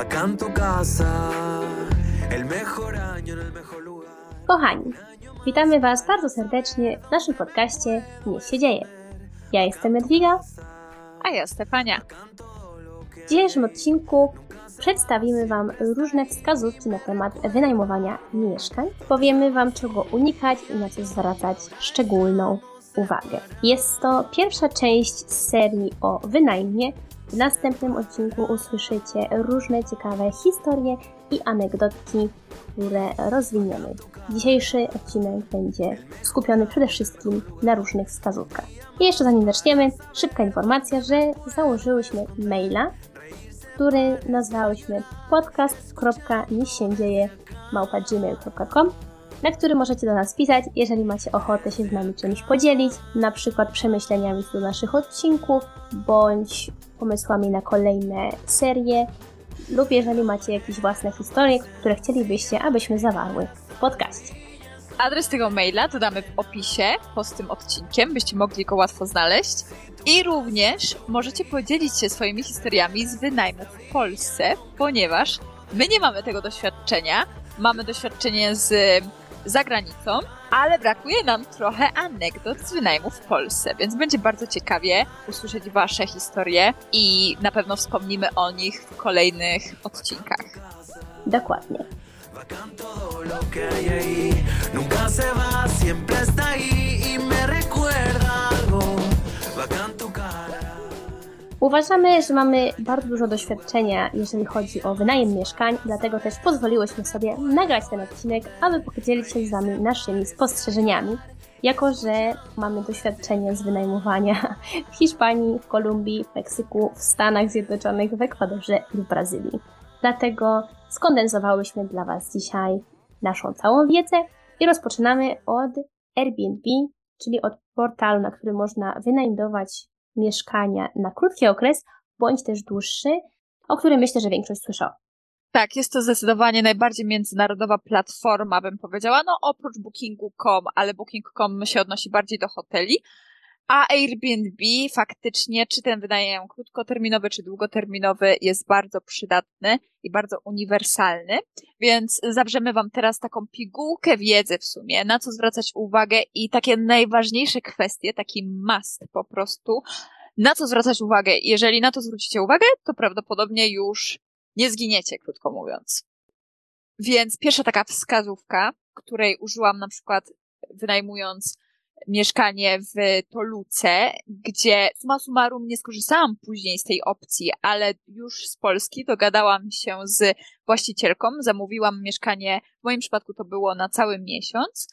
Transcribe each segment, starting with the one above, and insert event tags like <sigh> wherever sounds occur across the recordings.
Bacán tu casa, el mejor año en el mejor lugar. Kochani, witamy Was bardzo serdecznie w naszym podcaście Niech się dzieje. Ja jestem Edwiga. A ja Stefania. W dzisiejszym odcinku przedstawimy Wam różne wskazówki na temat wynajmowania mieszkań. Powiemy Wam, czego unikać i na co zwracać szczególną uwagę. Jest to pierwsza część z serii o wynajmie. W następnym odcinku usłyszycie różne ciekawe historie i anegdotki, które rozwiniemy. Dzisiejszy odcinek będzie skupiony przede wszystkim na różnych wskazówkach. I jeszcze zanim zaczniemy, szybka informacja, że założyłyśmy maila, który nazwałyśmy podcast.niechsiędzieje.gmail.com na który możecie do nas pisać, jeżeli macie ochotę się z nami czymś podzielić, na przykład przemyśleniami do naszych odcinków, bądź pomysłami na kolejne serie, lub jeżeli macie jakieś własne historie, które chcielibyście, abyśmy zawarły w podcaście. Adres tego maila dodamy w opisie pod tym odcinkiem, byście mogli go łatwo znaleźć. I również możecie podzielić się swoimi historiami z wynajmu w Polsce, ponieważ my nie mamy tego doświadczenia. Mamy doświadczenie z za granicą, ale brakuje nam trochę anegdot z wynajmu w Polsce, więc będzie bardzo ciekawie usłyszeć Wasze historie i na pewno wspomnimy o nich w kolejnych odcinkach. Dokładnie. Uważamy, że mamy bardzo dużo doświadczenia, jeżeli chodzi o wynajem mieszkań, dlatego też pozwoliłyśmy sobie nagrać ten odcinek, aby podzielić się z Wami naszymi spostrzeżeniami, jako że mamy doświadczenie z wynajmowania <laughs> w Hiszpanii, w Kolumbii, w Meksyku, w Stanach Zjednoczonych, w Ekwadorze i w Brazylii. Dlatego skondensowałyśmy dla Was dzisiaj naszą całą wiedzę i rozpoczynamy od Airbnb, czyli od portalu, na którym można wynajmować mieszkania na krótki okres, bądź też dłuższy, o którym myślę, że większość słyszała. Tak, jest to zdecydowanie najbardziej międzynarodowa platforma, bym powiedziała, no oprócz Bookingu.com, ale Booking.com się odnosi bardziej do hoteli, a Airbnb faktycznie, czy ten wynajem krótkoterminowy, czy długoterminowy jest bardzo przydatny i bardzo uniwersalny, więc zawrzemy Wam teraz taką pigułkę wiedzy w sumie, na co zwracać uwagę i takie najważniejsze kwestie, taki must po prostu, na co zwracać uwagę. Jeżeli na to zwrócicie uwagę, to prawdopodobnie już nie zginiecie, krótko mówiąc. Więc pierwsza taka wskazówka, której użyłam na przykład wynajmując mieszkanie w Toluce, gdzie summa summarum nie skorzystałam później z tej opcji, ale już z Polski dogadałam się z właścicielką, zamówiłam mieszkanie, w moim przypadku to było na cały miesiąc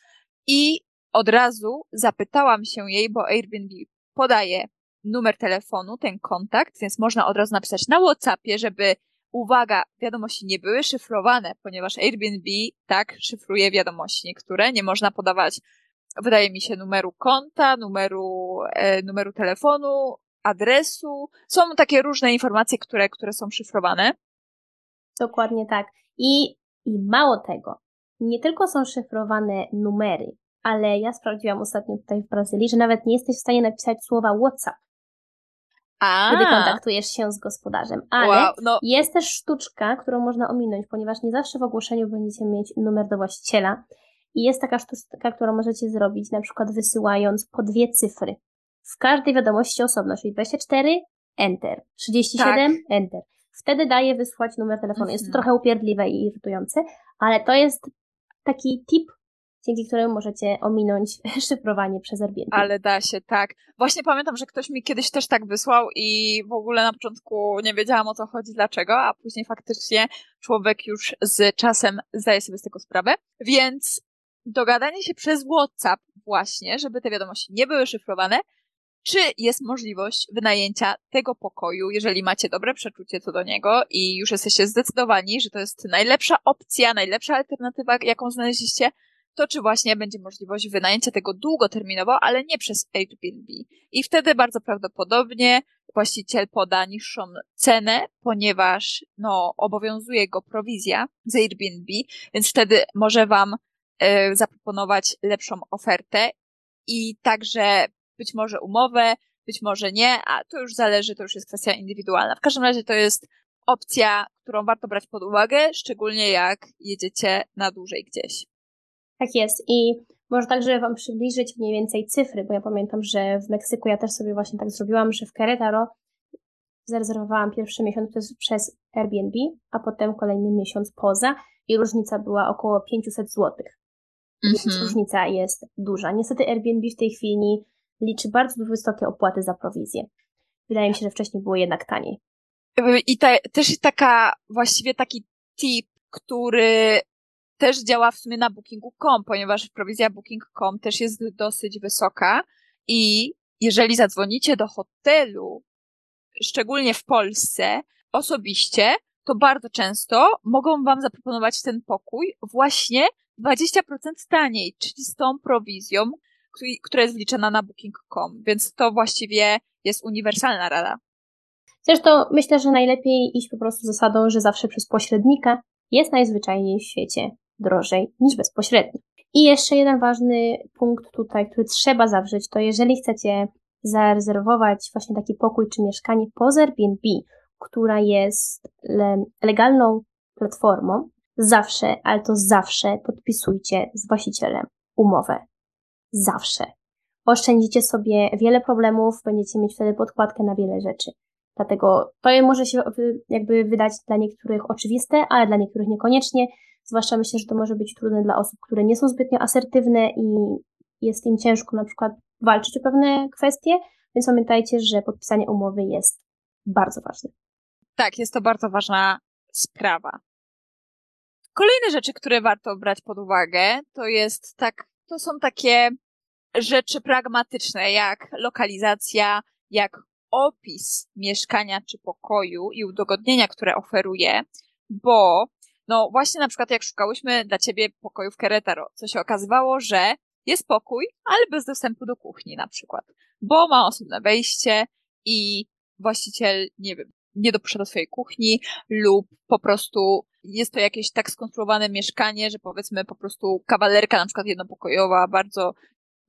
i od razu zapytałam się jej, bo Airbnb podaje numer telefonu, ten kontakt, więc można od razu napisać na WhatsAppie, żeby uwaga, wiadomości nie były szyfrowane, ponieważ Airbnb tak szyfruje wiadomości niektóre, nie można podawać wydaje mi się, numeru konta, numeru, e, numeru telefonu, adresu. Są takie różne informacje, które, które są szyfrowane. Dokładnie tak. I, I mało tego, nie tylko są szyfrowane numery, ale ja sprawdziłam ostatnio tutaj w Brazylii, że nawet nie jesteś w stanie napisać słowa WhatsApp, A, kiedy kontaktujesz się z gospodarzem. Ale wow, no, jest też sztuczka, którą można ominąć, ponieważ nie zawsze w ogłoszeniu będziecie mieć numer do właściciela. I jest taka sztuczka, którą możecie zrobić, na przykład wysyłając po dwie cyfry. W każdej wiadomości osobno, czyli 24, Enter. 37, Tak. Enter. Wtedy daje wysłać numer telefonu. Jest to Mhm. trochę upierdliwe i irytujące, ale to jest taki tip, dzięki któremu możecie ominąć <laughs> szyfrowanie przez Airbnb. ale da się, tak. Właśnie pamiętam, że ktoś mi kiedyś też tak wysłał i w ogóle na początku nie wiedziałam o co chodzi, dlaczego, a później faktycznie człowiek już z czasem zdaje sobie z tego sprawę. Więc dogadanie się przez WhatsApp właśnie, żeby te wiadomości nie były szyfrowane, czy jest możliwość wynajęcia tego pokoju, jeżeli macie dobre przeczucie co do niego i już jesteście zdecydowani, że to jest najlepsza opcja, najlepsza alternatywa, jaką znaleźliście, to czy właśnie będzie możliwość wynajęcia tego długoterminowo, ale nie przez Airbnb. I wtedy bardzo prawdopodobnie właściciel poda niższą cenę, ponieważ no, obowiązuje go prowizja z Airbnb, więc wtedy może wam zaproponować lepszą ofertę i także być może umowę, być może nie, a to już zależy, to już jest kwestia indywidualna. W każdym razie to jest opcja, którą warto brać pod uwagę, szczególnie jak jedziecie na dłużej gdzieś. Tak jest. I może także Wam przybliżyć mniej więcej cyfry, bo ja pamiętam, że w Meksyku ja też sobie właśnie tak zrobiłam, że w Querétaro zarezerwowałam pierwszy miesiąc przez, przez Airbnb, a potem kolejny miesiąc poza i różnica była około 500 zł. Więc Mhm. różnica jest duża. Niestety Airbnb w tej chwili liczy bardzo wysokie opłaty za prowizję. Wydaje mi się, że wcześniej było jednak taniej. I te, też taka, właściwie taki tip, który też działa w sumie na Bookingu.com, ponieważ prowizja Booking.com też jest dosyć wysoka i jeżeli zadzwonicie do hotelu, szczególnie w Polsce, osobiście, to bardzo często mogą wam zaproponować ten pokój właśnie 20% taniej, czyli z tą prowizją, któ- która jest wliczana na Booking.com, więc to właściwie jest uniwersalna rada. Zresztą myślę, że najlepiej iść po prostu zasadą, że zawsze przez pośrednika jest najzwyczajniej w świecie drożej niż bezpośrednio. I jeszcze jeden ważny punkt tutaj, który trzeba zawrzeć, to jeżeli chcecie zarezerwować właśnie taki pokój czy mieszkanie poza Airbnb, która jest le- legalną platformą, zawsze, ale to zawsze podpisujcie z właścicielem umowę. Zawsze. Oszczędzicie sobie wiele problemów, będziecie mieć wtedy podkładkę na wiele rzeczy. Dlatego to może się jakby wydać dla niektórych oczywiste, ale dla niektórych niekoniecznie. Zwłaszcza myślę, że to może być trudne dla osób, które nie są zbytnio asertywne i jest im ciężko na przykład walczyć o pewne kwestie, więc pamiętajcie, że podpisanie umowy jest bardzo ważne. Tak, jest to bardzo ważna sprawa. Kolejne rzeczy, które warto brać pod uwagę, to jest tak, to są takie rzeczy pragmatyczne, jak lokalizacja, jak opis mieszkania czy pokoju i udogodnienia, które oferuje, bo no właśnie na przykład jak szukałyśmy dla ciebie pokoju w Querétaro, co się okazywało, że jest pokój, ale bez dostępu do kuchni na przykład, bo ma osobne wejście i właściciel, nie wiem, nie dopuszcza do swojej kuchni lub po prostu jest to jakieś tak skonstruowane mieszkanie, że powiedzmy po prostu kawalerka na przykład jednopokojowa, bardzo,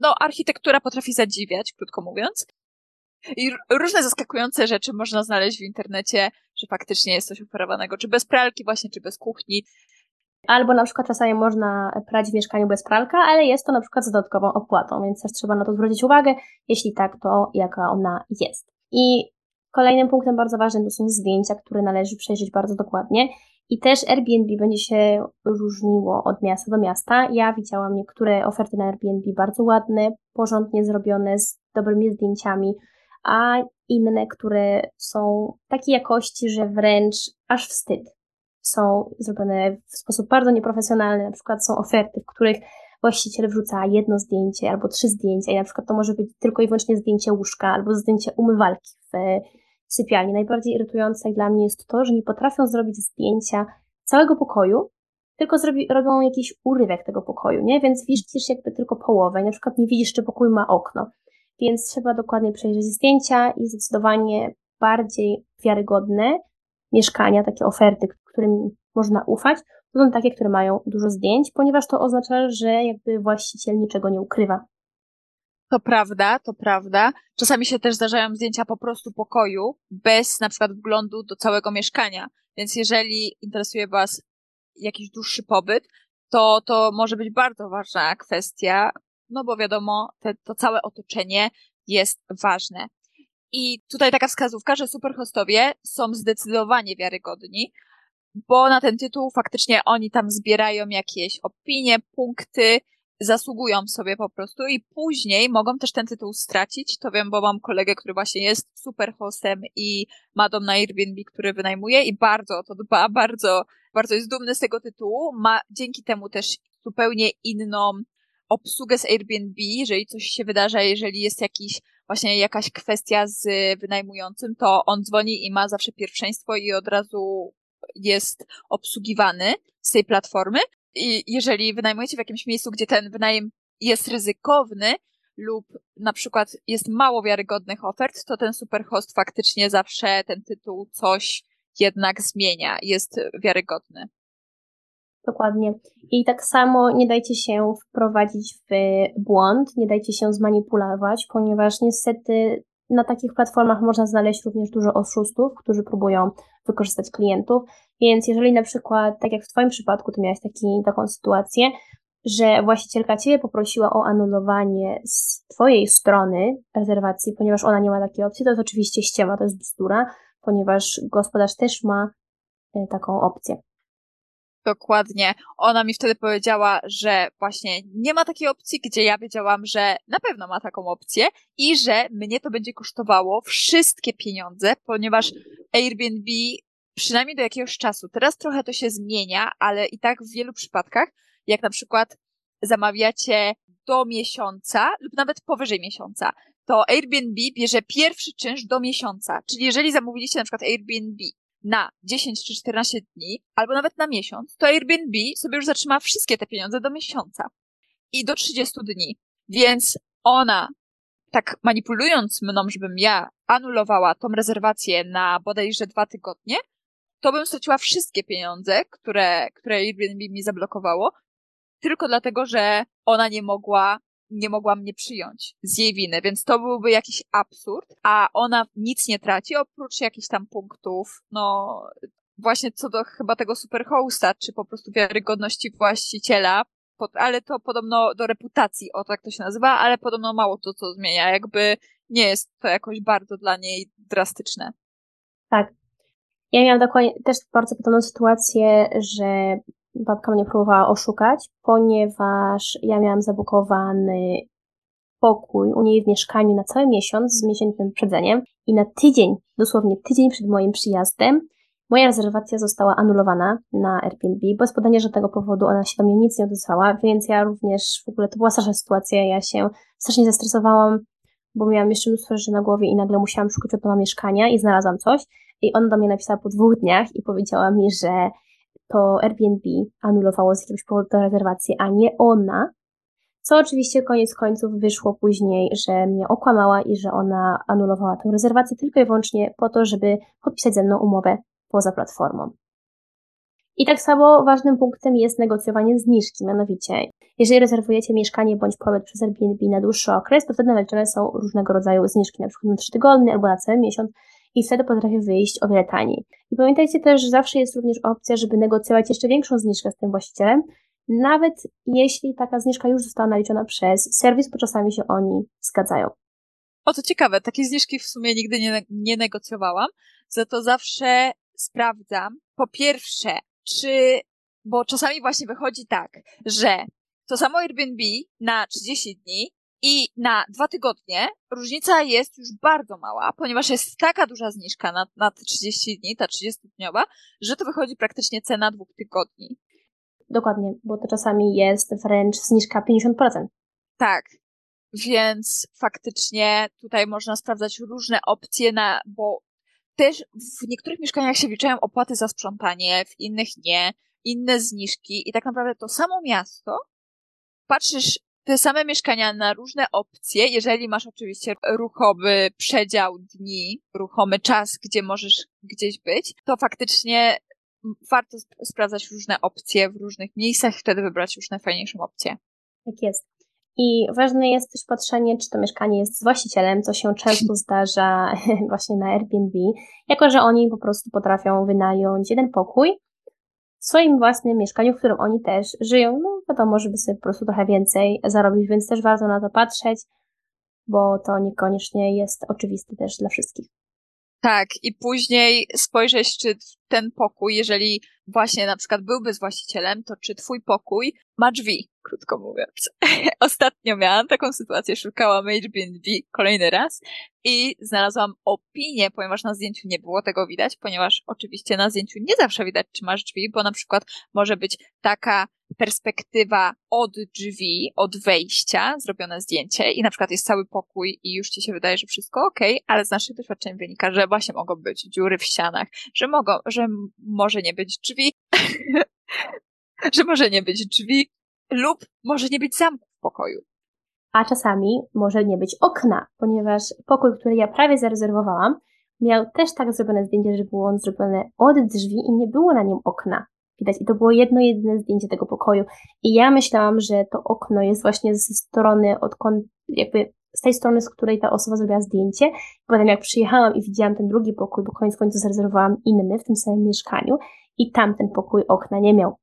no architektura potrafi zadziwiać, krótko mówiąc. I różne zaskakujące rzeczy można znaleźć w internecie, że faktycznie jest coś oferowanego, czy bez pralki właśnie, czy bez kuchni. Albo na przykład czasami można prać w mieszkaniu bez pralka, ale jest to na przykład z dodatkową opłatą, więc też trzeba na to zwrócić uwagę. Jeśli tak, to jaka ona jest. I kolejnym punktem bardzo ważnym to są zdjęcia, które należy przejrzeć bardzo dokładnie. I też Airbnb będzie się różniło od miasta do miasta. Ja widziałam niektóre oferty na Airbnb bardzo ładne, porządnie zrobione, z dobrymi zdjęciami, a inne, które są takiej jakości, że wręcz aż wstyd są zrobione w sposób bardzo nieprofesjonalny. Na przykład są oferty, w których właściciel wrzuca jedno zdjęcie albo trzy zdjęcia i na przykład to może być tylko i wyłącznie zdjęcie łóżka albo zdjęcie umywalki w sypialni. Najbardziej irytujące dla mnie jest to, że nie potrafią zrobić zdjęcia całego pokoju, tylko zrobi, robią jakiś urywek tego pokoju, nie? Więc widzisz jakby tylko połowę. Na przykład nie widzisz, czy pokój ma okno. Więc trzeba dokładnie przejrzeć zdjęcia i zdecydowanie bardziej wiarygodne mieszkania, takie oferty, którym można ufać, to są takie, które mają dużo zdjęć, ponieważ to oznacza, że jakby właściciel niczego nie ukrywa. To prawda, to prawda. Czasami się też zdarzają zdjęcia po prostu pokoju, bez na przykład wglądu do całego mieszkania. Więc jeżeli interesuje Was jakiś dłuższy pobyt, to to może być bardzo ważna kwestia, no bo wiadomo, te, to całe otoczenie jest ważne. I tutaj taka wskazówka, że superhostowie są zdecydowanie wiarygodni, bo na ten tytuł faktycznie oni tam zbierają jakieś opinie, punkty, zasługują sobie po prostu i później mogą też ten tytuł stracić. To wiem, bo mam kolegę, który właśnie jest super hostem i ma dom na Airbnb, który wynajmuje i bardzo o to dba, bardzo, bardzo jest dumny z tego tytułu. Ma dzięki temu też zupełnie inną obsługę z Airbnb, jeżeli coś się wydarza, jeżeli jest jakiś właśnie jakaś kwestia z wynajmującym, to on dzwoni i ma zawsze pierwszeństwo i od razu jest obsługiwany z tej platformy. I jeżeli wynajmujecie w jakimś miejscu, gdzie ten wynajem jest ryzykowny lub na przykład jest mało wiarygodnych ofert, to ten superhost faktycznie zawsze ten tytuł coś jednak zmienia, jest wiarygodny. Dokładnie. I tak samo nie dajcie się wprowadzić w błąd, nie dajcie się zmanipulować, ponieważ niestety na takich platformach można znaleźć również dużo oszustów, którzy próbują wykorzystać klientów, więc jeżeli na przykład, tak jak w Twoim przypadku, Ty miałeś taki, taką sytuację, że właścicielka Ciebie poprosiła o anulowanie z Twojej strony rezerwacji, ponieważ ona nie ma takiej opcji, to jest oczywiście ściema, to jest bzdura, ponieważ gospodarz też ma e, taką opcję. Dokładnie. Ona mi wtedy powiedziała, że właśnie nie ma takiej opcji, gdzie ja wiedziałam, że na pewno ma taką opcję i że mnie to będzie kosztowało wszystkie pieniądze, ponieważ Airbnb przynajmniej do jakiegoś czasu, teraz trochę to się zmienia, ale i tak w wielu przypadkach, jak na przykład zamawiacie do miesiąca lub nawet powyżej miesiąca, to Airbnb bierze pierwszy czynsz do miesiąca. Czyli jeżeli zamówiliście na przykład Airbnb na 10 czy 14 dni, albo nawet na miesiąc, to Airbnb sobie już zatrzyma wszystkie te pieniądze do miesiąca i do 30 dni. Więc ona, tak manipulując mną, żebym ja anulowała tą rezerwację na bodajże dwa tygodnie, to bym straciła wszystkie pieniądze, które, które Airbnb mi zablokowało, tylko dlatego, że ona nie mogła nie mogła mnie przyjąć z jej winy, więc to byłby jakiś absurd, a ona nic nie traci oprócz jakichś tam punktów, no właśnie co do chyba tego superhosta, czy po prostu wiarygodności właściciela, pod, ale to podobno do reputacji, o tak to się nazywa, ale podobno mało to co zmienia, jakby nie jest to jakoś bardzo dla niej drastyczne. Tak. Ja miałam dokładnie też bardzo podobną sytuację, że babka mnie próbowała oszukać, ponieważ ja miałam zabukowany pokój u niej w mieszkaniu na cały miesiąc z miesięcznym wyprzedzeniem i na tydzień, dosłownie tydzień przed moim przyjazdem, moja rezerwacja została anulowana na Airbnb. Bez podania żadnego powodu ona się do mnie nic nie odezwała, więc ja również, w ogóle to była straszna sytuacja, ja się strasznie zestresowałam, bo miałam jeszcze mnóstwo rzeczy na głowie i nagle musiałam szukać od nowa mieszkania i znalazłam coś. I ona do mnie napisała po dwóch dniach i powiedziała mi, że to Airbnb anulowało z jakiegoś powodu tę rezerwację, a nie ona. Co oczywiście koniec końców wyszło później, że mnie okłamała i że ona anulowała tę rezerwację tylko i wyłącznie po to, żeby podpisać ze mną umowę poza platformą. I tak samo ważnym punktem jest negocjowanie zniżki, mianowicie jeżeli rezerwujecie mieszkanie bądź pobyt przez Airbnb na dłuższy okres, to wtedy naliczone są różnego rodzaju zniżki, na przykład na 3 tygodnie albo na cały miesiąc i wtedy potrafi wyjść o wiele taniej. I pamiętajcie też, że zawsze jest również opcja, żeby negocjować jeszcze większą zniżkę z tym właścicielem, nawet jeśli taka zniżka już została naliczona przez serwis, bo czasami się oni zgadzają. O, to ciekawe, takie zniżki w sumie nigdy nie, nie negocjowałam, za to zawsze sprawdzam, po pierwsze, czy, bo czasami właśnie wychodzi tak, że to samo Airbnb na 30 dni i na dwa tygodnie różnica jest już bardzo mała, ponieważ jest taka duża zniżka na, na te 30 dni, ta 30-dniowa, że to wychodzi praktycznie cena dwóch tygodni. Dokładnie, bo to czasami jest wręcz zniżka 50%. Tak, więc faktycznie tutaj można sprawdzać różne opcje na, bo też w niektórych mieszkaniach się wliczają opłaty za sprzątanie, w innych nie, inne zniżki i tak naprawdę to samo miasto patrzysz te same mieszkania na różne opcje, jeżeli masz oczywiście ruchomy przedział dni, ruchomy czas, gdzie możesz gdzieś być, to faktycznie warto sp sprawdzać różne opcje w różnych miejscach i wtedy wybrać już najfajniejszą opcję. Tak jest. I ważne jest też patrzenie, czy to mieszkanie jest z właścicielem, co się często <laughs> zdarza <laughs> właśnie na Airbnb, jako że oni po prostu potrafią wynająć jeden pokój w swoim własnym mieszkaniu, w którym oni też żyją. No wiadomo, żeby sobie po prostu trochę więcej zarobić, więc też warto na to patrzeć, bo to niekoniecznie jest oczywiste też dla wszystkich. Tak, i później spojrzeć, czy ten pokój, jeżeli właśnie na przykład byłby z właścicielem, to czy twój pokój ma drzwi, krótko mówiąc. <laughs> Ostatnio miałam taką sytuację, szukałam Airbnb kolejny raz i znalazłam opinię, ponieważ na zdjęciu nie było tego widać, ponieważ oczywiście na zdjęciu nie zawsze widać, czy masz drzwi, bo na przykład może być taka perspektywa od drzwi, od wejścia, zrobione zdjęcie i na przykład jest cały pokój i już ci się wydaje, że wszystko ok, ale z naszych doświadczeń wynika, że właśnie mogą być dziury w ścianach, że mogą, że może nie być drzwi, <laughs> że może nie być drzwi lub może nie być zamku w pokoju. A czasami może nie być okna, ponieważ pokój, który ja prawie zarezerwowałam, miał też tak zrobione zdjęcie, że było on zrobione od drzwi i nie było na nim okna widać. I to było jedno, jedyne zdjęcie tego pokoju. I ja myślałam, że to okno jest właśnie ze strony, odkąd jakby z tej strony, z której ta osoba zrobiła zdjęcie. Potem jak przyjechałam i widziałam ten drugi pokój, bo koniec końców zarezerwowałam inny w tym samym mieszkaniu i tamten pokój okna nie miał.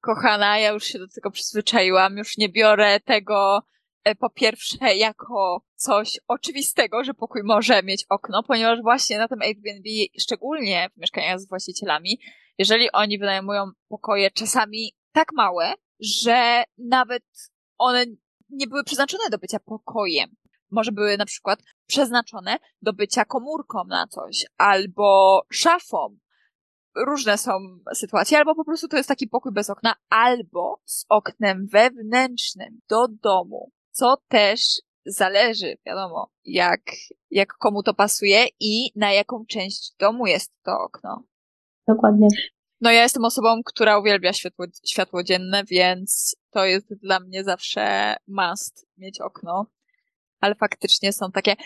Kochana, ja już się do tego przyzwyczaiłam, już nie biorę tego e, po pierwsze jako coś oczywistego, że pokój może mieć okno, ponieważ właśnie na tym Airbnb, szczególnie w mieszkaniach z właścicielami, jeżeli oni wynajmują pokoje czasami tak małe, że nawet one nie były przeznaczone do bycia pokojem. Może były na przykład przeznaczone do bycia komórką na coś, albo szafą. Różne są sytuacje, albo po prostu to jest taki pokój bez okna, albo z oknem wewnętrznym do domu, co też zależy, wiadomo, jak, jak komu to pasuje i na jaką część domu jest to okno. Dokładnie. No ja jestem osobą, która uwielbia światło, światło dzienne, więc to jest dla mnie zawsze must mieć okno. Ale faktycznie są takie,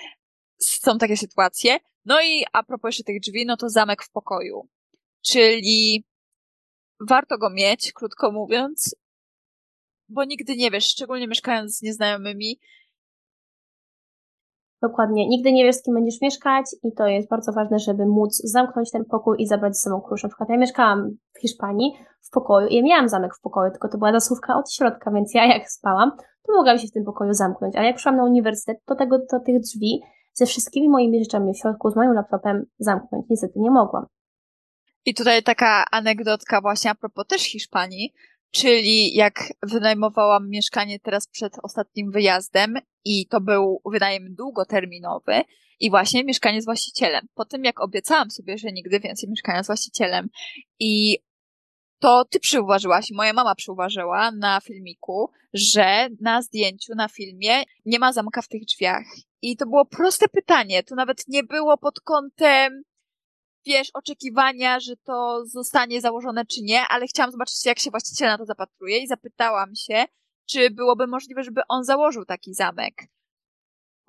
są takie sytuacje. No i a propos jeszcze tych drzwi, no to zamek w pokoju. Czyli warto go mieć, krótko mówiąc, bo nigdy nie wiesz, szczególnie mieszkając z nieznajomymi, Dokładnie. Nigdy nie wiesz, z kim będziesz mieszkać i to jest bardzo ważne, żeby móc zamknąć ten pokój i zabrać ze sobą klucz. Na przykład ja mieszkałam w Hiszpanii w pokoju i ja miałam zamek w pokoju, tylko to była zasłówka od środka, więc ja jak spałam, to mogłam się w tym pokoju zamknąć. Ale jak przyszłam na uniwersytet, to tego, to tych drzwi ze wszystkimi moimi rzeczami w środku, z moim laptopem zamknąć niestety nie mogłam. I tutaj taka anegdotka właśnie a propos też Hiszpanii, Czyli jak wynajmowałam mieszkanie teraz przed ostatnim wyjazdem i to był wynajem długoterminowy i właśnie mieszkanie z właścicielem. Po tym jak obiecałam sobie, że nigdy więcej mieszkania z właścicielem i to ty przyuważyłaś, moja mama przyuważyła na filmiku, że na zdjęciu, na filmie nie ma zamka w tych drzwiach. I to było proste pytanie. To nawet nie było pod kątem wiesz, oczekiwania, że to zostanie założone czy nie, ale chciałam zobaczyć, jak się właściciel na to zapatruje i zapytałam się, czy byłoby możliwe, żeby on założył taki zamek.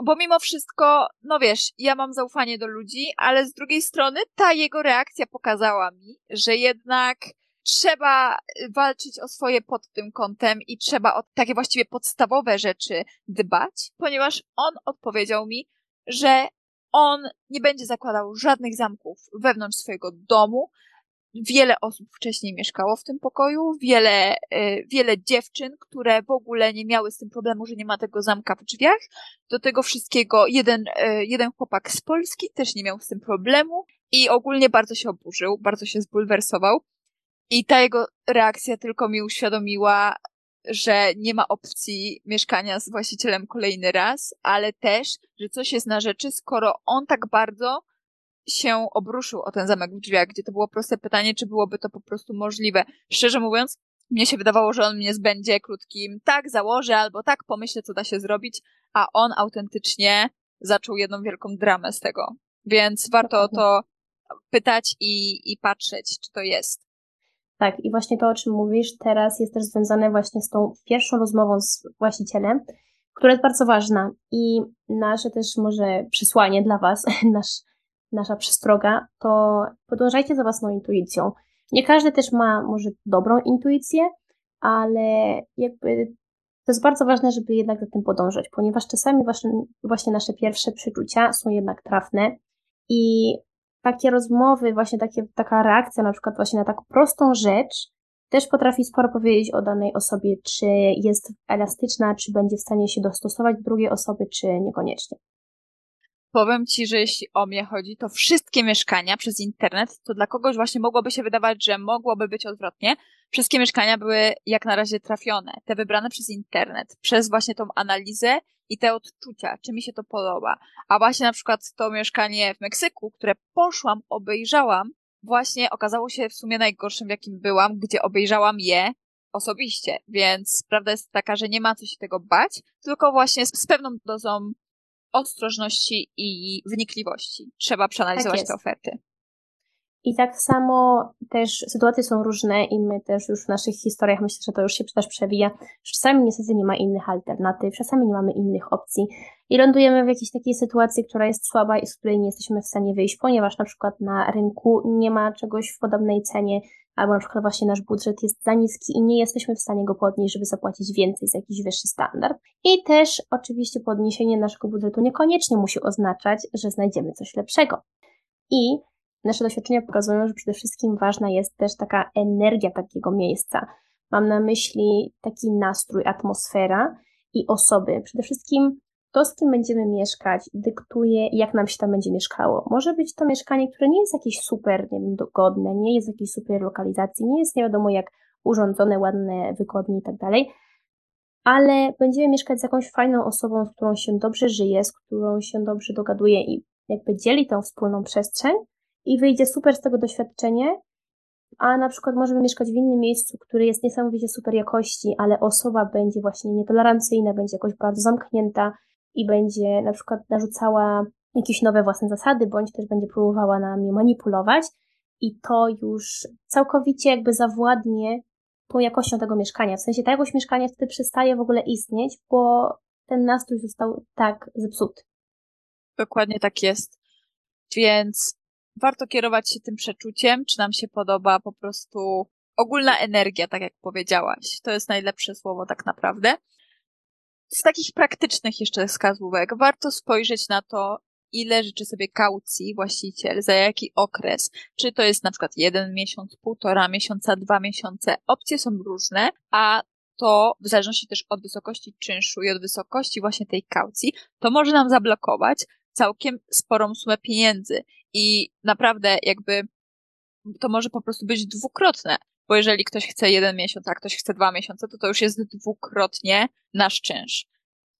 Bo mimo wszystko, no wiesz, ja mam zaufanie do ludzi, ale z drugiej strony ta jego reakcja pokazała mi, że jednak trzeba walczyć o swoje pod tym kątem i trzeba o takie właściwie podstawowe rzeczy dbać, ponieważ on odpowiedział mi, że on nie będzie zakładał żadnych zamków wewnątrz swojego domu. Wiele osób wcześniej mieszkało w tym pokoju, wiele, e, wiele dziewczyn, które w ogóle nie miały z tym problemu, że nie ma tego zamka w drzwiach. Do tego wszystkiego jeden, e, jeden chłopak z Polski też nie miał z tym problemu i ogólnie bardzo się oburzył, bardzo się zbulwersował. I ta jego reakcja tylko mi uświadomiła, że nie ma opcji mieszkania z właścicielem kolejny raz, ale też, że coś jest na rzeczy, skoro on tak bardzo się obruszył o ten zamek w drzwiach, gdzie to było proste pytanie, czy byłoby to po prostu możliwe. Szczerze mówiąc, mnie się wydawało, że on mnie zbędzie krótkim tak, założę, albo tak, pomyślę, co da się zrobić, a on autentycznie zaczął jedną wielką dramę z tego. Więc warto o to pytać i, i patrzeć, czy to jest. Tak, i właśnie to, o czym mówisz, teraz jest też związane właśnie z tą pierwszą rozmową z właścicielem, która jest bardzo ważna. I nasze też może przesłanie dla Was, <laughs> nasz, nasza przestroga, to podążajcie za własną intuicją. Nie każdy też ma może dobrą intuicję, ale jakby to jest bardzo ważne, żeby jednak za tym podążać, ponieważ czasami właśnie, nasze pierwsze przeczucia są jednak trafne i takie rozmowy, właśnie takie, taka reakcja na przykład właśnie na taką prostą rzecz też potrafi sporo powiedzieć o danej osobie, czy jest elastyczna, czy będzie w stanie się dostosować do drugiej osoby, czy niekoniecznie. Powiem Ci, że jeśli o mnie chodzi, to wszystkie mieszkania przez internet, to dla kogoś właśnie mogłoby się wydawać, że mogłoby być odwrotnie. Wszystkie mieszkania były jak na razie trafione. Te wybrane przez internet, przez właśnie tą analizę i te odczucia, czy mi się to podoba. A właśnie na przykład to mieszkanie w Meksyku, które poszłam, obejrzałam, właśnie okazało się w sumie najgorszym, w jakim byłam, gdzie obejrzałam je osobiście. Więc prawda jest taka, że nie ma co się tego bać, tylko właśnie z, z pewną dozą ostrożności i wnikliwości trzeba przeanalizować tak te oferty. I tak samo też sytuacje są różne i my też już w naszych historiach myślę, że to już się też przewija. Czasami niestety nie ma innych alternatyw, czasami nie mamy innych opcji i lądujemy w jakiejś takiej sytuacji, która jest słaba i z której nie jesteśmy w stanie wyjść, ponieważ na przykład na rynku nie ma czegoś w podobnej cenie, albo na przykład właśnie nasz budżet jest za niski i nie jesteśmy w stanie go podnieść, żeby zapłacić więcej za jakiś wyższy standard. I też oczywiście podniesienie naszego budżetu niekoniecznie musi oznaczać, że znajdziemy coś lepszego. I nasze doświadczenia pokazują, że przede wszystkim ważna jest też taka energia takiego miejsca. Mam na myśli taki nastrój, atmosfera i osoby. Przede wszystkim to, z kim będziemy mieszkać, dyktuje, jak nam się tam będzie mieszkało. Może być to mieszkanie, które nie jest jakieś super, nie wiem, dogodne, nie jest jakiejś super lokalizacji, nie jest nie wiadomo jak urządzone, ładne, wygodnie i tak dalej, ale będziemy mieszkać z jakąś fajną osobą, z którą się dobrze żyje, z którą się dobrze dogaduje i jakby dzieli tą wspólną przestrzeń i wyjdzie super z tego doświadczenie, a na przykład możemy mieszkać w innym miejscu, które jest niesamowicie super jakości, ale osoba będzie właśnie nietolerancyjna, będzie jakoś bardzo zamknięta, i będzie na przykład narzucała jakieś nowe własne zasady, bądź też będzie próbowała nami manipulować i to już całkowicie jakby zawładnie tą jakością tego mieszkania. W sensie ta jakość mieszkania wtedy przestaje w ogóle istnieć, bo ten nastrój został tak zepsuty. Dokładnie tak jest. Więc warto kierować się tym przeczuciem, czy nam się podoba po prostu ogólna energia, tak jak powiedziałaś. To jest najlepsze słowo tak naprawdę z takich praktycznych jeszcze wskazówek warto spojrzeć na to, ile życzy sobie kaucji właściciel, za jaki okres. Czy to jest na przykład jeden miesiąc, półtora miesiąca, dwa miesiące. Opcje są różne, a to w zależności też od wysokości czynszu i od wysokości właśnie tej kaucji, to może nam zablokować całkiem sporą sumę pieniędzy. I naprawdę jakby to może po prostu być dwukrotne. Bo jeżeli ktoś chce jeden miesiąc, a ktoś chce dwa miesiące, to to już jest dwukrotnie nasz czynsz.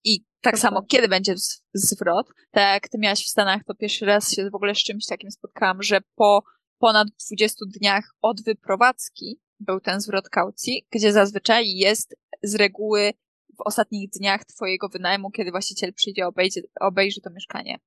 I tak samo, kiedy będzie zwrot, tak jak ty miałaś w Stanach, to pierwszy raz się w ogóle z czymś takim spotkałam, że po ponad 20 dniach od wyprowadzki był ten zwrot kaucji, gdzie zazwyczaj jest z reguły w ostatnich dniach twojego wynajmu, kiedy właściciel przyjdzie, obejdzie, obejrzy to mieszkanie.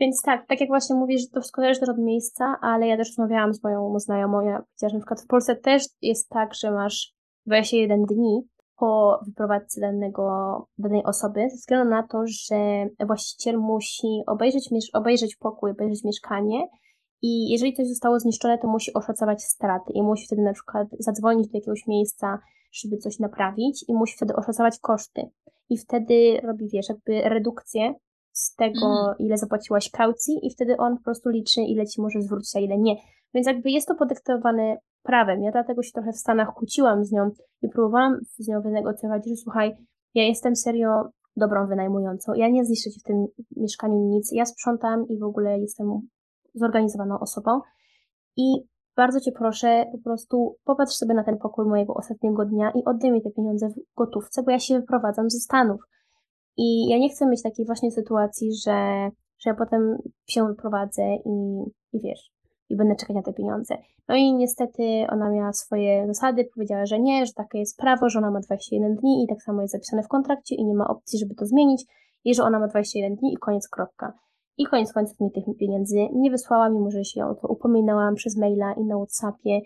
Więc tak, tak jak właśnie mówisz, to wszystko zależy od miejsca, ale ja też rozmawiałam z moją znajomą, ja powiedziała, że na przykład w Polsce też jest tak, że masz 21 dni po wyprowadzce danego, danej osoby, ze względu na to, że właściciel musi obejrzeć, obejrzeć pokój, obejrzeć mieszkanie i jeżeli coś zostało zniszczone, to musi oszacować straty i musi wtedy na przykład zadzwonić do jakiegoś miejsca, żeby coś naprawić i musi wtedy oszacować koszty. I wtedy robi, wiesz, jakby redukcję z tego, mm. ile zapłaciłaś kaucji i wtedy on po prostu liczy, ile ci może zwrócić, a ile nie. Więc jakby jest to podyktowane prawem. Ja dlatego się trochę w Stanach kłóciłam z nią i próbowałam z nią wynegocjować, że słuchaj, ja jestem serio dobrą wynajmującą, ja nie zniszczę ci w tym mieszkaniu nic, ja sprzątam i w ogóle jestem zorganizowaną osobą i bardzo cię proszę, po prostu popatrz sobie na ten pokój mojego ostatniego dnia i oddaj mi te pieniądze w gotówce, bo ja się wyprowadzam ze Stanów. I ja nie chcę mieć takiej właśnie sytuacji, że, że ja potem się wyprowadzę i, i wiesz, i będę czekać na te pieniądze. No i niestety ona miała swoje zasady, powiedziała, że nie, że takie jest prawo, że ona ma 21 dni i tak samo jest zapisane w kontrakcie i nie ma opcji, żeby to zmienić i że ona ma 21 dni i koniec, kropka. I koniec końców mi tych pieniędzy nie wysłała, mimo że się o to upominałam przez maila i na Whatsappie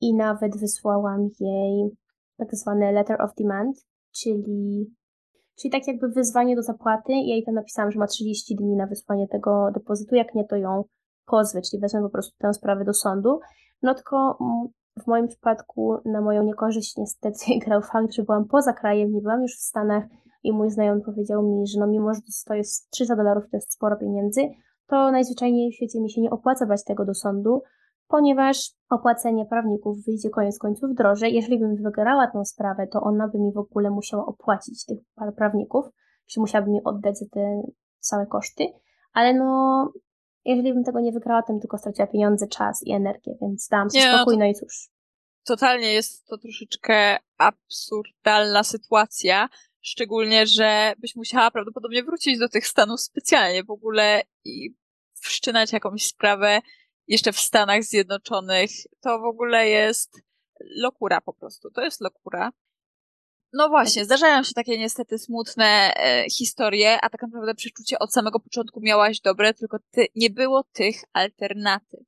i nawet wysłałam jej tak zwane letter of demand, czyli Czyli tak jakby wyzwanie do zapłaty. Ja jej tam napisałam, że ma 30 dni na wysłanie tego depozytu, jak nie to ją pozwę, czyli wezmę po prostu tę sprawę do sądu. No tylko mm, w moim przypadku na moją niekorzyść niestety <laughs> grał fakt, że byłam poza krajem, nie byłam już w Stanach i mój znajomy powiedział mi, że no mimo, że to jest 300 dolarów, to jest sporo pieniędzy, to najzwyczajniej w świecie mi się nie opłaca brać tego do sądu, ponieważ opłacenie prawników wyjdzie koniec końców drożej. Jeżeli bym wygrała tę sprawę, to ona by mi w ogóle musiała opłacić tych prawników, czy musiałaby mi oddać za te całe koszty, ale no, jeżeli bym tego nie wygrała, to bym tylko straciła pieniądze, czas i energię, więc dałam sobie nie, spokój, no, no i cóż. Totalnie jest to troszeczkę absurdalna sytuacja, szczególnie, że byś musiała prawdopodobnie wrócić do tych Stanów specjalnie w ogóle i wszczynać jakąś sprawę jeszcze w Stanach Zjednoczonych, to w ogóle jest lokura po prostu. To jest lokura. No właśnie, zdarzają się takie niestety smutne e, historie, a tak naprawdę przeczucie od samego początku miałaś dobre, tylko ty, nie było tych alternatyw.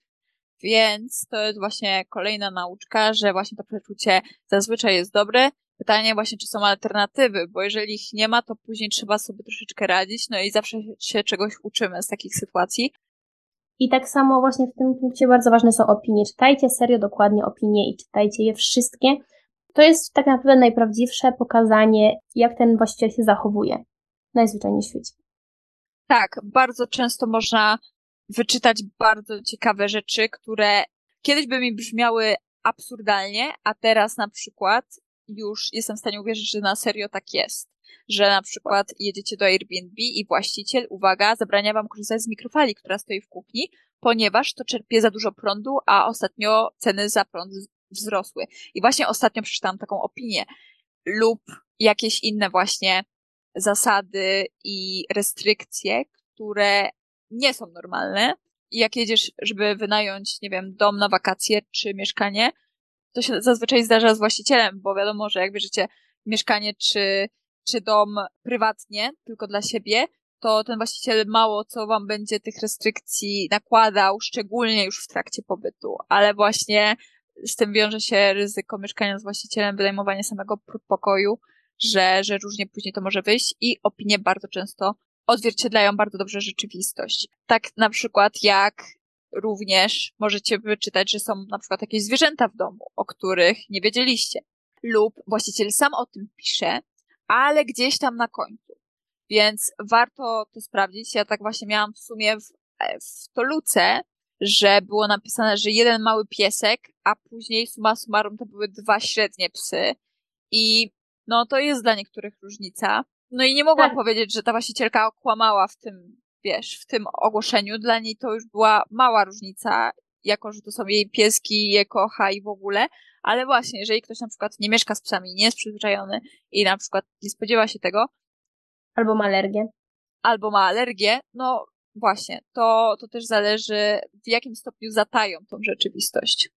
Więc to jest właśnie kolejna nauczka, że właśnie to przeczucie zazwyczaj jest dobre. Pytanie właśnie, czy są alternatywy, bo jeżeli ich nie ma, to później trzeba sobie troszeczkę radzić, no i zawsze się czegoś uczymy z takich sytuacji. I tak samo właśnie w tym punkcie bardzo ważne są opinie. Czytajcie serio dokładnie opinie i czytajcie je wszystkie. To jest tak naprawdę najprawdziwsze pokazanie, jak ten właściciel się zachowuje. Najzwyczajniej w świecie. Tak, bardzo często można wyczytać bardzo ciekawe rzeczy, które kiedyś by mi brzmiały absurdalnie, a teraz na przykład już jestem w stanie uwierzyć, że na serio tak jest. Że na przykład jedziecie do Airbnb i właściciel, uwaga, zabrania wam korzystać z mikrofali, która stoi w kuchni, ponieważ to czerpie za dużo prądu, a ostatnio ceny za prąd wzrosły. I właśnie ostatnio przeczytałam taką opinię. Lub jakieś inne właśnie zasady i restrykcje, które nie są normalne. I jak jedziesz, żeby wynająć, nie wiem, dom na wakacje czy mieszkanie, to się zazwyczaj zdarza z właścicielem, bo wiadomo, że jak bierzecie mieszkanie czy, czy dom prywatnie, tylko dla siebie, to ten właściciel mało co wam będzie tych restrykcji nakładał, szczególnie już w trakcie pobytu, ale właśnie z tym wiąże się ryzyko mieszkania z właścicielem, wynajmowanie samego pokoju, że, że różnie później to może wyjść i opinie bardzo często odzwierciedlają bardzo dobrze rzeczywistość. Tak na przykład jak również możecie wyczytać, że są na przykład jakieś zwierzęta w domu, o których nie wiedzieliście. Lub właściciel sam o tym pisze, ale gdzieś tam na końcu. Więc warto to sprawdzić. Ja tak właśnie miałam w sumie w, w Toluce, że było napisane, że jeden mały piesek, a później suma summarum to były dwa średnie psy. I no to jest dla niektórych różnica. No i nie mogłam tak. powiedzieć, że ta właścicielka okłamała w tym, wiesz, w tym ogłoszeniu. Dla niej to już była mała różnica, jako że to są jej pieski, je kocha i w ogóle. Ale właśnie, jeżeli ktoś na przykład nie mieszka z psami, nie jest przyzwyczajony i na przykład nie spodziewa się tego. Albo ma alergię. Albo ma alergię, no właśnie, to, to też zależy w jakim stopniu zatają tą rzeczywistość.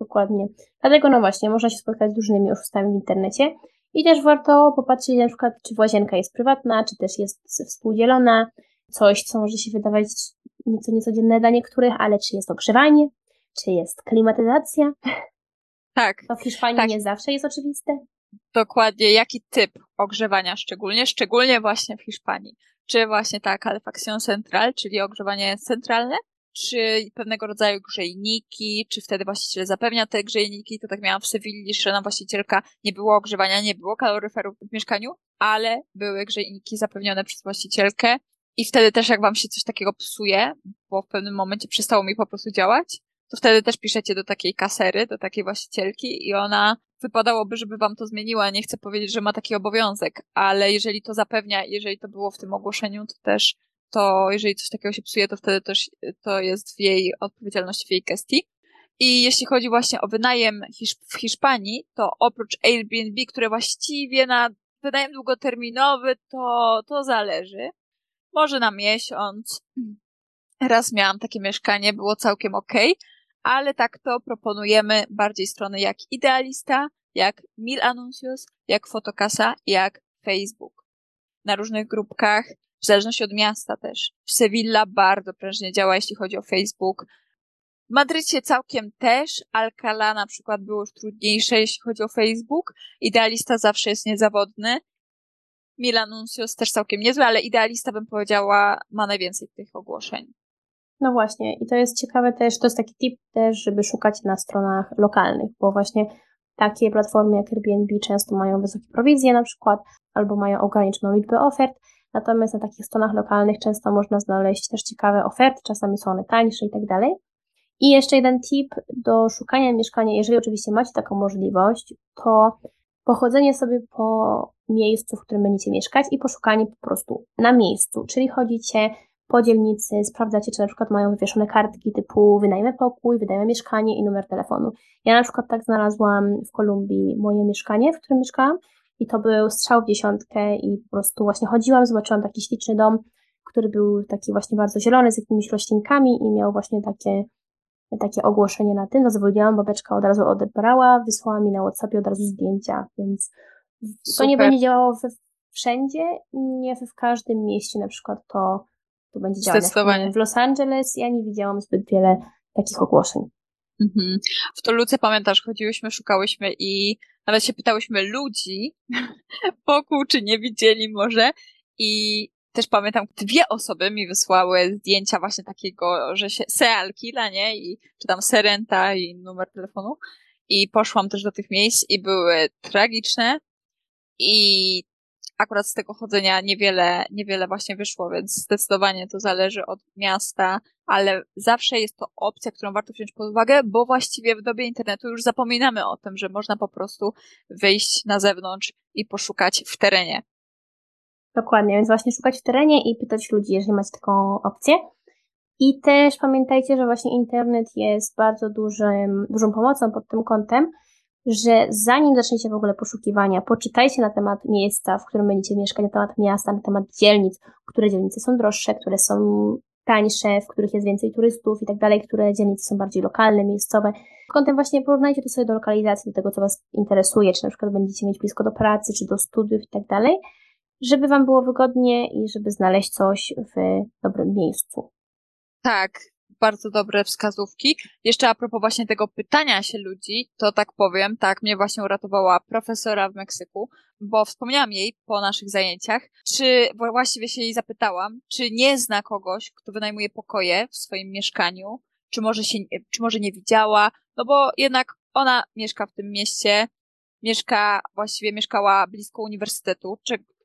Dokładnie. Dlatego no właśnie, można się spotkać z różnymi oszustami w internecie. I też warto popatrzeć na przykład, czy łazienka jest prywatna, czy też jest współdzielona. Coś, co może się wydawać nieco niecodzienne dla niektórych, ale czy jest ogrzewanie, czy jest klimatyzacja. Tak. To w Hiszpanii tak. nie zawsze jest oczywiste. Dokładnie, jaki typ ogrzewania szczególnie, szczególnie właśnie w Hiszpanii. Czy właśnie ta calefacción central, czyli ogrzewanie centralne, czy pewnego rodzaju grzejniki, czy wtedy właściciel zapewnia te grzejniki. To tak miałam w Sewilli, że na właścicielka nie było ogrzewania, nie było kaloryferów w mieszkaniu, ale były grzejniki zapewnione przez właścicielkę. I wtedy też jak wam się coś takiego psuje, bo w pewnym momencie przestało mi po prostu działać, to wtedy też piszecie do takiej kasery, do takiej właścicielki i ona wypadałoby, żeby wam to zmieniła. Nie chcę powiedzieć, że ma taki obowiązek, ale jeżeli to zapewnia, jeżeli to było w tym ogłoszeniu, to też to jeżeli coś takiego się psuje, to wtedy też to jest w jej odpowiedzialności, w jej gestii. I jeśli chodzi właśnie o wynajem w Hiszpanii, to oprócz Airbnb, które właściwie na wynajem długoterminowy, to, to zależy. Może na miesiąc. Raz miałam takie mieszkanie, było całkiem ok, ale tak to proponujemy bardziej strony jak Idealista, jak Mil Anuncios, jak Fotokasa, jak Facebook. Na różnych grupkach w zależności od miasta też. W Sevilla bardzo prężnie działa, jeśli chodzi o Facebook. W Madrycie całkiem też. Alcala na przykład było już trudniejsze, jeśli chodzi o Facebook. Idealista zawsze jest niezawodny. Milanuncios też całkiem niezły, ale idealista bym powiedziała ma najwięcej tych ogłoszeń. No właśnie, i to jest ciekawe też, to jest taki tip też, żeby szukać na stronach lokalnych, bo właśnie takie platformy jak Airbnb często mają wysokie prowizje na przykład, albo mają ograniczoną liczbę ofert, Natomiast na takich stronach lokalnych często można znaleźć też ciekawe oferty, czasami są one tańsze i tak dalej. I jeszcze jeden tip do szukania mieszkania, jeżeli oczywiście macie taką możliwość, to pochodzenie sobie po miejscu, w którym będziecie mieszkać i poszukanie po prostu na miejscu, czyli chodzicie po dzielnicy, sprawdzacie, czy na przykład mają wywieszone kartki typu wynajmę pokój, wydajemy mieszkanie i numer telefonu. Ja na przykład tak znalazłam w Kolumbii moje mieszkanie, w którym mieszkałam i to był strzał w dziesiątkę i po prostu właśnie chodziłam, zobaczyłam taki śliczny dom, który był taki właśnie bardzo zielony z jakimiś roślinkami i miał właśnie takie, takie ogłoszenie na tym. Zadzwoniłam, babeczka od razu odebrała, wysłała mi na WhatsAppie od razu zdjęcia, więc Super. to nie będzie działało we, wszędzie, nie w każdym mieście na przykład to, to będzie działać. Zdecydowanie. W Los Angeles ja nie widziałam zbyt wiele takich ogłoszeń. Mhm. W Toluce pamiętasz, chodziłyśmy, szukałyśmy i nawet się pytałyśmy ludzi <laughs> wokół, czy nie widzieli może. I też pamiętam, dwie osoby mi wysłały zdjęcia właśnie takiego, że się Seal Killa, nie? I, czy tam Serenta i numer telefonu. I poszłam też do tych miejsc i były tragiczne. I akurat z tego chodzenia niewiele, niewiele właśnie wyszło, więc zdecydowanie to zależy od miasta, ale zawsze jest to opcja, którą warto wziąć pod uwagę, bo właściwie w dobie internetu już zapominamy o tym, że można po prostu wyjść na zewnątrz i poszukać w terenie. Dokładnie, więc właśnie szukać w terenie i pytać ludzi, jeżeli macie taką opcję. I też pamiętajcie, że właśnie internet jest bardzo dużym, dużą pomocą pod tym kątem, że zanim zaczniecie w ogóle poszukiwania, poczytajcie na temat miejsca, w którym będziecie mieszkać, na temat miasta, na temat dzielnic, które dzielnice są droższe, które są tańsze, w których jest więcej turystów i tak dalej, które dzielnice są bardziej lokalne, miejscowe. Kątem właśnie porównajcie to sobie do lokalizacji, do tego, co Was interesuje, czy na przykład będziecie mieć blisko do pracy, czy do studiów i tak dalej, żeby Wam było wygodnie i żeby znaleźć coś w dobrym miejscu. Tak, bardzo dobre wskazówki. Jeszcze a propos właśnie tego pytania się ludzi, to tak powiem, tak, mnie właśnie uratowała profesora w Meksyku, bo wspomniałam jej po naszych zajęciach, czy właściwie się jej zapytałam, czy nie zna kogoś, kto wynajmuje pokoje w swoim mieszkaniu, czy może się, czy może nie widziała, no bo jednak ona mieszka w tym mieście, mieszka, właściwie mieszkała blisko uniwersytetu,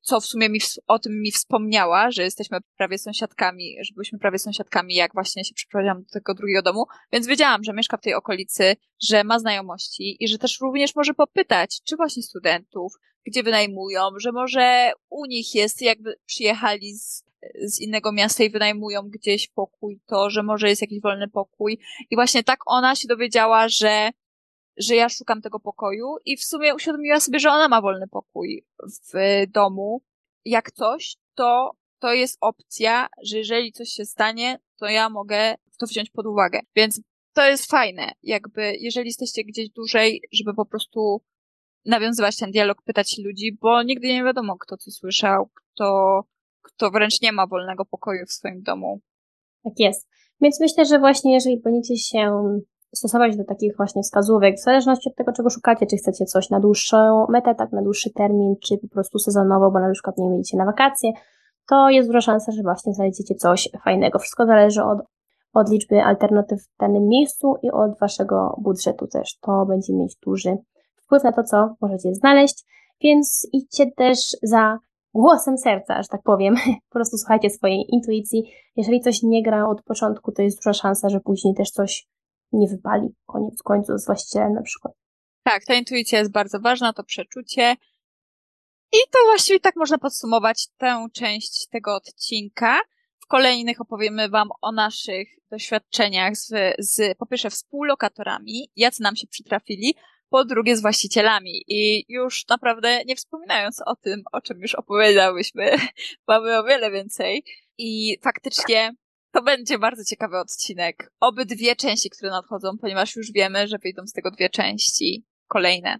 co w sumie mi, o tym mi wspomniała, że jesteśmy prawie sąsiadkami, że byliśmy prawie sąsiadkami, jak właśnie się przeprowadziłam do tego drugiego domu, więc wiedziałam, że mieszka w tej okolicy, że ma znajomości i że też również może popytać, czy właśnie studentów, gdzie wynajmują, że może u nich jest, jakby przyjechali z, z innego miasta i wynajmują gdzieś pokój, to, że może jest jakiś wolny pokój. I właśnie tak ona się dowiedziała, że że ja szukam tego pokoju i w sumie uświadomiła sobie, że ona ma wolny pokój w domu. Jak coś, to to jest opcja, że jeżeli coś się stanie, to ja mogę to wziąć pod uwagę. Więc to jest fajne, jakby jeżeli jesteście gdzieś dłużej, żeby po prostu nawiązywać ten dialog, pytać ludzi, bo nigdy nie wiadomo, kto co słyszał, kto, kto wręcz nie ma wolnego pokoju w swoim domu. Tak jest. Więc myślę, że właśnie jeżeli będziecie się stosować do takich właśnie wskazówek, w zależności od tego, czego szukacie, czy chcecie coś na dłuższą metę, tak na dłuższy termin, czy po prostu sezonowo, bo na przykład nie będziecie na wakacje, to jest duża szansa, że właśnie znajdziecie coś fajnego. Wszystko zależy od, od liczby alternatyw w danym miejscu i od waszego budżetu też. To będzie mieć duży wpływ na to, co możecie znaleźć, więc idźcie też za głosem serca, że tak powiem. <laughs> Po prostu słuchajcie swojej intuicji. Jeżeli coś nie gra od początku, to jest duża szansa, że później też coś nie wypali koniec końców z właścicielem na przykład. Tak, ta intuicja jest bardzo ważna, to przeczucie. I to właściwie tak można podsumować tę część tego odcinka. W kolejnych opowiemy Wam o naszych doświadczeniach z, z po pierwsze współlokatorami, jacy nam się przytrafili, po drugie z właścicielami. I już naprawdę nie wspominając o tym, o czym już opowiedziałyśmy, <laughs> mamy o wiele więcej. I faktycznie to będzie bardzo ciekawy odcinek. Obydwie części, które nadchodzą, ponieważ już wiemy, że wyjdą z tego dwie części kolejne.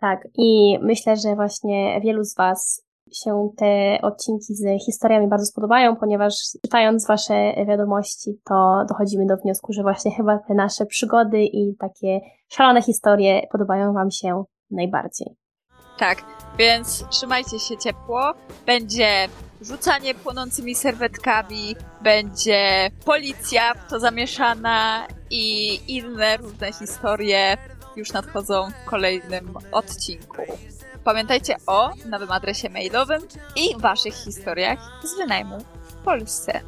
Tak, i myślę, że właśnie wielu z Was się te odcinki z historiami bardzo spodobają, ponieważ czytając Wasze wiadomości, to dochodzimy do wniosku, że właśnie chyba te nasze przygody i takie szalone historie podobają Wam się najbardziej. Tak, więc trzymajcie się ciepło. Będzie rzucanie płonącymi serwetkami, będzie policja w to zamieszana i inne różne historie już nadchodzą w kolejnym odcinku. Pamiętajcie o nowym adresie mailowym i waszych historiach z wynajmu w Polsce.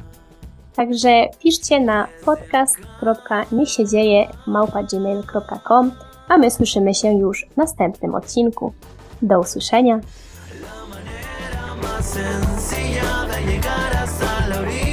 Także piszcie na podcast.niechsiedzieje.gmail.com a my słyszymy się już w następnym odcinku. Do usłyszenia. Más sencilla de llegar hasta la orilla.